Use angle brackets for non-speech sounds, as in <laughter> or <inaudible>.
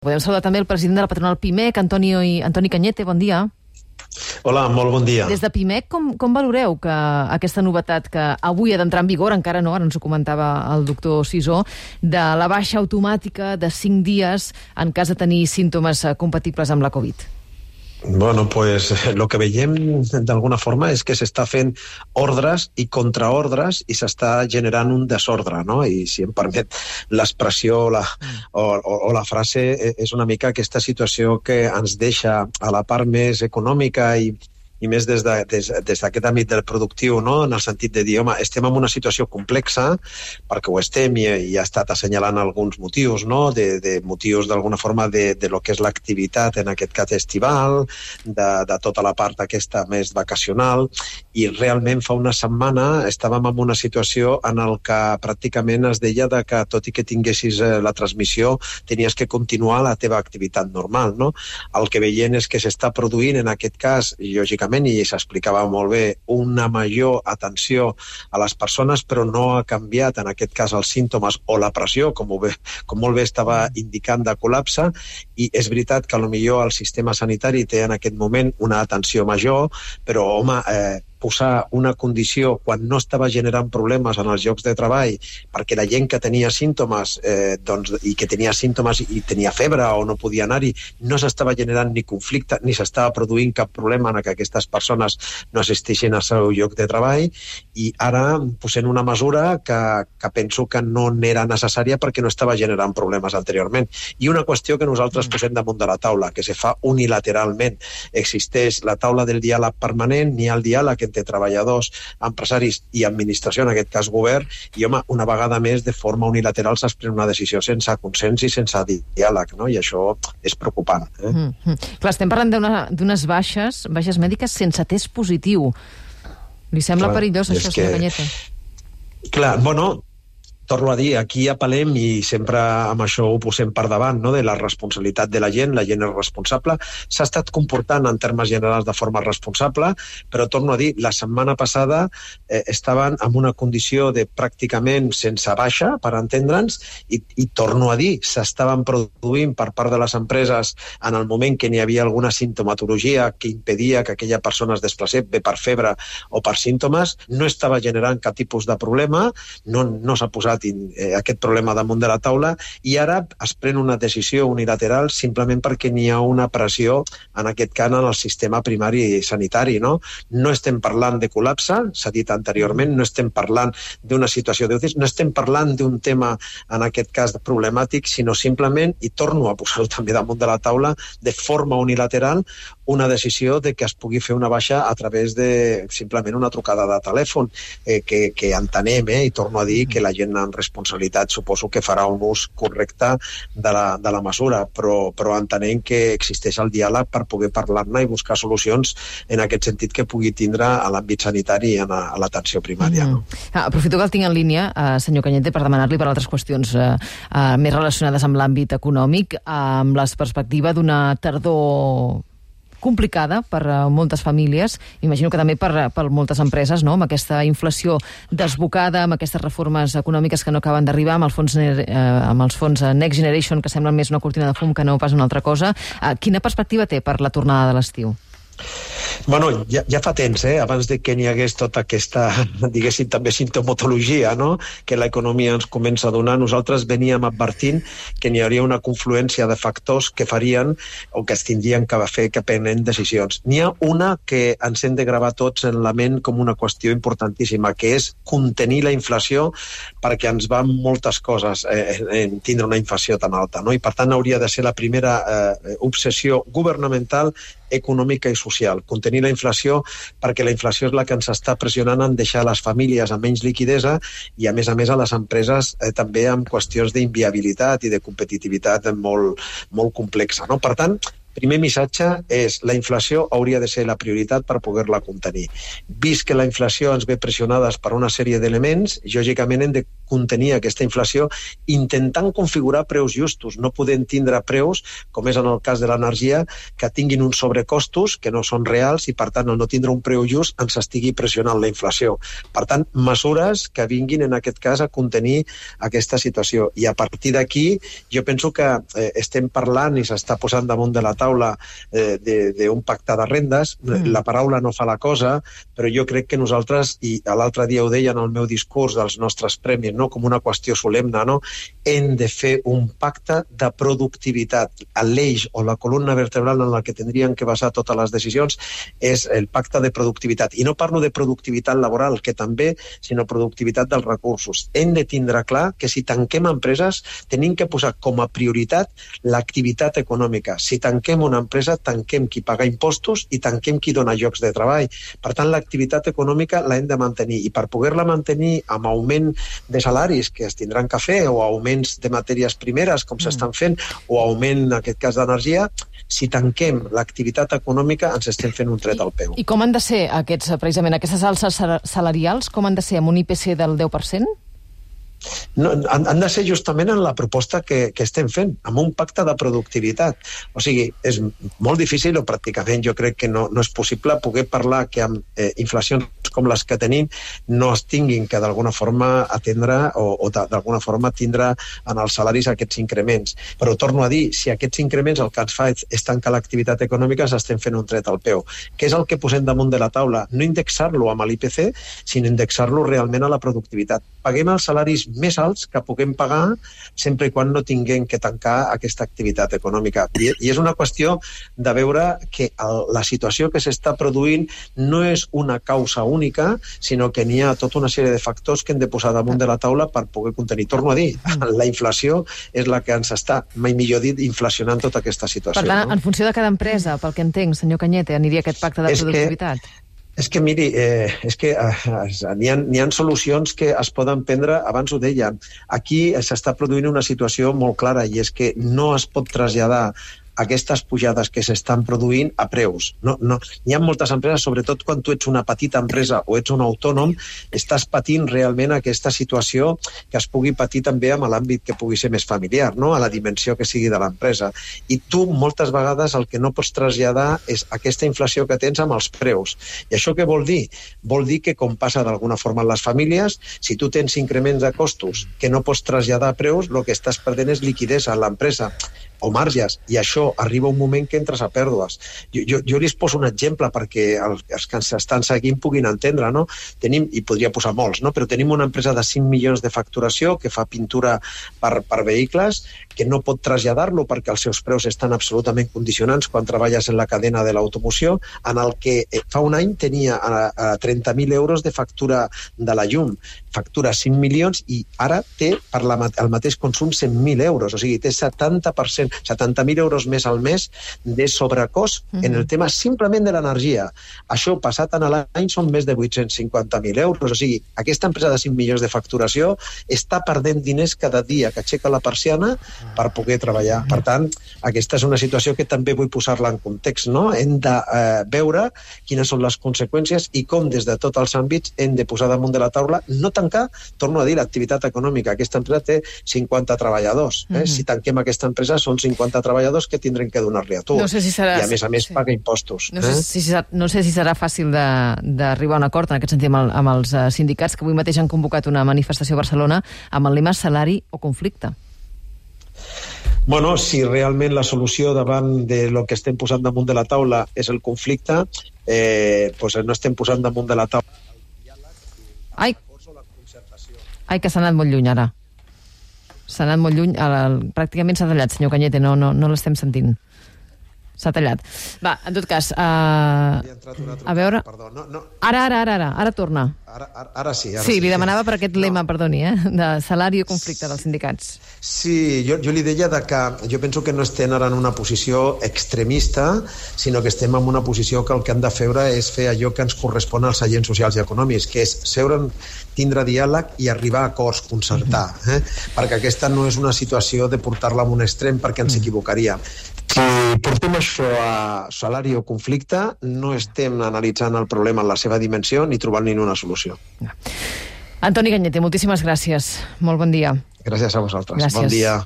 Podem saludar també el president de la patronal PIMEC, Antonio i Antoni Cañete, bon dia. Hola, molt bon dia. Des de PIMEC, com, com valoreu que aquesta novetat que avui ha d'entrar en vigor, encara no, ara ens ho comentava el doctor Sisó, de la baixa automàtica de 5 dies en cas de tenir símptomes eh, compatibles amb la Covid? Bueno, pues lo que veiem d'alguna forma és que s'està fent ordres i contraordres i s'està generant un desordre, no? I si em permet l'expressió la, o, o, o la frase, eh, és una mica aquesta situació que ens deixa a la part més econòmica i, i més des d'aquest de, des, àmbit del productiu, no? en el sentit de dir, home, estem en una situació complexa, perquè ho estem i, i ha estat assenyalant alguns motius, no? de, de motius d'alguna forma de, de lo que és l'activitat, en aquest cas estival, de, de tota la part aquesta més vacacional, i realment fa una setmana estàvem en una situació en el que pràcticament es deia de que tot i que tinguessis eh, la transmissió tenies que continuar la teva activitat normal. No? El que veiem és que s'està produint en aquest cas, lògicament, clarament i s'explicava molt bé una major atenció a les persones, però no ha canviat en aquest cas els símptomes o la pressió, com, bé, com molt bé estava indicant de col·lapse, i és veritat que millor el sistema sanitari té en aquest moment una atenció major, però, home, eh, posar una condició quan no estava generant problemes en els llocs de treball perquè la gent que tenia símptomes eh, doncs, i que tenia símptomes i tenia febre o no podia anar-hi no s'estava generant ni conflicte ni s'estava produint cap problema en que aquestes persones no assisteixin al seu lloc de treball i ara posem una mesura que, que penso que no n'era necessària perquè no estava generant problemes anteriorment. I una qüestió que nosaltres mm. posem damunt de la taula, que se fa unilateralment. Existeix la taula del diàleg permanent, ni el diàleg entre treballadors, empresaris i administració, en aquest cas govern, i home, una vegada més, de forma unilateral s'ha pres una decisió sense consens i sense diàleg, no? i això és preocupant. Eh? Mm -hmm. Clar, estem parlant d'unes baixes, baixes mèdiques sense test positiu. Li sembla Clar, perillós això, que... senyor Canyeta? Clar, bueno, torno a dir, aquí apel·lem i sempre amb això ho posem per davant, no? de la responsabilitat de la gent, la gent és responsable, s'ha estat comportant en termes generals de forma responsable, però torno a dir, la setmana passada eh, estaven en una condició de pràcticament sense baixa, per entendre'ns, i, i torno a dir, s'estaven produint per part de les empreses en el moment que n'hi havia alguna sintomatologia que impedia que aquella persona es desplacés bé per febre o per símptomes, no estava generant cap tipus de problema, no, no s'ha posat posat eh, aquest problema damunt de la taula i ara es pren una decisió unilateral simplement perquè n'hi ha una pressió, en aquest cas, en el sistema primari sanitari. No, no estem parlant de col·lapse, s'ha dit anteriorment, no estem parlant d'una situació d'UCI, no estem parlant d'un tema, en aquest cas, problemàtic, sinó simplement, i torno a posar-ho també damunt de la taula, de forma unilateral, una decisió de que es pugui fer una baixa a través de simplement una trucada de telèfon, eh, que, que entenem, eh, i torno a dir que la gent en responsabilitat suposo que farà un ús correcte de la, de la mesura, però, però entenem que existeix el diàleg per poder parlar-ne i buscar solucions en aquest sentit que pugui tindre a l'àmbit sanitari i a l'atenció primària. Mm. No? Ah, aprofito que el tinc en línia, eh, senyor Canyete, per demanar-li per altres qüestions eh, eh, més relacionades amb l'àmbit econòmic, eh, amb la perspectiva d'una tardor complicada per a moltes famílies, imagino que també per, per moltes empreses, no? amb aquesta inflació desbocada, amb aquestes reformes econòmiques que no acaben d'arribar, amb, els fons, eh, amb els fons Next Generation, que semblen més una cortina de fum que no pas una altra cosa. Eh, quina perspectiva té per la tornada de l'estiu? Bueno, ja, ja fa temps, eh? abans de que n'hi hagués tota aquesta, <laughs> diguéssim, també sintomatologia, no? que l'economia ens comença a donar, nosaltres veníem advertint que n'hi hauria una confluència de factors que farien o que es tindrien que fer que prenen decisions. N'hi ha una que ens hem de gravar tots en la ment com una qüestió importantíssima, que és contenir la inflació perquè ens van moltes coses eh, en tindre una inflació tan alta. No? I per tant hauria de ser la primera eh, obsessió governamental econòmica i social, contenir la inflació perquè la inflació és la que ens està pressionant en deixar les famílies amb menys liquidesa i, a més a més, a les empreses eh, també amb qüestions d'inviabilitat i de competitivitat molt, molt complexa. No? Per tant, primer missatge és la inflació hauria de ser la prioritat per poder-la contenir. Vist que la inflació ens ve pressionades per una sèrie d'elements, lògicament hem de contenir aquesta inflació intentant configurar preus justos, no podent tindre preus, com és en el cas de l'energia, que tinguin uns sobrecostos que no són reals i, per tant, al no tindre un preu just ens estigui pressionant la inflació. Per tant, mesures que vinguin, en aquest cas, a contenir aquesta situació. I a partir d'aquí, jo penso que eh, estem parlant i s'està posant damunt de la taula eh, d'un pacte de rendes. Mm. La paraula no fa la cosa, però jo crec que nosaltres, i l'altre dia ho deia en el meu discurs dels nostres premis, no? com una qüestió solemne, no? hem de fer un pacte de productivitat. L'eix o la columna vertebral en la que tindrien que basar totes les decisions és el pacte de productivitat. I no parlo de productivitat laboral, que també, sinó productivitat dels recursos. Hem de tindre clar que si tanquem empreses tenim que posar com a prioritat l'activitat econòmica. Si tanquem una empresa, tanquem qui paga impostos i tanquem qui dona llocs de treball. Per tant, l'activitat econòmica l'hem de mantenir i per poder-la mantenir amb augment de salaris que es tindran que fer o augments de matèries primeres com mm. s'estan fent o augment, en aquest cas, d'energia, si tanquem l'activitat econòmica ens estem fent un tret al peu. I com han de ser aquests, precisament, aquestes alces salarials, com han de ser amb un IPC del 10%? No, han, han de ser justament en la proposta que, que estem fent, amb un pacte de productivitat. O sigui, és molt difícil, o pràcticament jo crec que no, no és possible poder parlar que amb eh, inflacions com les que tenim no es tinguin que d'alguna forma atendre o, o d'alguna forma tindre en els salaris aquests increments. Però torno a dir, si aquests increments el que ens fa és, és tancar l'activitat econòmica, s'estem fent un tret al peu. Què és el que posem damunt de la taula? No indexar-lo amb l'IPC, sinó indexar-lo realment a la productivitat. Paguem els salaris més alts que puguem pagar sempre i quan no tinguem que tancar aquesta activitat econòmica. I, i és una qüestió de veure que el, la situació que s'està produint no és una causa única, sinó que n'hi ha tota una sèrie de factors que hem de posar damunt de la taula per poder contenir. Torno a dir, mm. la inflació és la que ens està, mai millor dit, inflacionant tota aquesta situació. Per tant, no? en funció de cada empresa, pel que entenc, senyor Canyete, aniria aquest pacte de és productivitat. Que és que, miri, eh, és que eh, n'hi ha, ha solucions que es poden prendre, abans ho deia, aquí s'està produint una situació molt clara i és que no es pot traslladar aquestes pujades que s'estan produint a preus. No, no. Hi ha moltes empreses, sobretot quan tu ets una petita empresa o ets un autònom, estàs patint realment aquesta situació que es pugui patir també amb l'àmbit que pugui ser més familiar, no? a la dimensió que sigui de l'empresa. I tu moltes vegades el que no pots traslladar és aquesta inflació que tens amb els preus. I això què vol dir? Vol dir que, com passa d'alguna forma en les famílies, si tu tens increments de costos que no pots traslladar a preus, el que estàs perdent és liquidesa a l'empresa o marges, i això arriba un moment que entres a pèrdues. Jo, jo, jo li poso un exemple perquè els, els que ens estan seguint puguin entendre, no? Tenim, i podria posar molts, no? però tenim una empresa de 5 milions de facturació que fa pintura per, per vehicles, que no pot traslladar-lo perquè els seus preus estan absolutament condicionants quan treballes en la cadena de l'automoció, en el que eh, fa un any tenia a, a 30.000 euros de factura de la llum, factura 5 milions i ara té per la, el mateix consum 100.000 euros, o sigui, té 70%, 70.000 euros més al mes de sobrecost mm -hmm. en el tema simplement de l'energia. Això passat en l'any són més de 850.000 euros, o sigui, aquesta empresa de 5 milions de facturació està perdent diners cada dia que aixeca la persiana per poder treballar. Per tant, aquesta és una situació que també vull posar-la en context, no? Hem de eh, veure quines són les conseqüències i com des de tots els àmbits hem de posar damunt de la taula, no tancar, torno a dir, l'activitat econòmica. Aquesta empresa té 50 treballadors. Eh? Mm -hmm. Si tanquem aquesta empresa són 50 treballadors que tindrem que donar-li a tu. No sé si serà... I a més a més sí. paga impostos. No, eh? sé si serà, no sé si serà fàcil d'arribar a un acord en aquest sentit amb, el, amb els uh, sindicats que avui mateix han convocat una manifestació a Barcelona amb el lema salari o conflicte. Bueno, si realment la solució davant de lo que estem posant damunt de la taula és el conflicte, eh, pues no estem posant damunt de la taula Ai, Ai que s'ha anat molt lluny ara s'ha anat molt lluny, el, el, pràcticament s'ha tallat, senyor Canyete, no, no, no l'estem sentint. S'ha tallat. Va, en tot cas, uh, a veure... Perdó, no, no. Ara, ara, ara, ara, ara torna. Ara, ara, ara sí. Ara sí, sí, li demanava per aquest no. lema, perdoni, eh, de salari o conflicte dels sindicats. Sí, jo, jo li deia de que jo penso que no estem ara en una posició extremista, sinó que estem en una posició que el que han de fer és fer allò que ens correspon als agents socials i econòmics, que és seure tindre diàleg i arribar a acords, concertar, eh? perquè aquesta no és una situació de portar-la a un extrem perquè ens mm. equivocaria. Si portem això a salari o conflicte, no estem analitzant el problema en la seva dimensió ni trobant-li una solució. Antoni Ganyete, moltíssimes gràcies. Molt bon dia. Gràcies a vosaltres. Gràcies. Bon dia.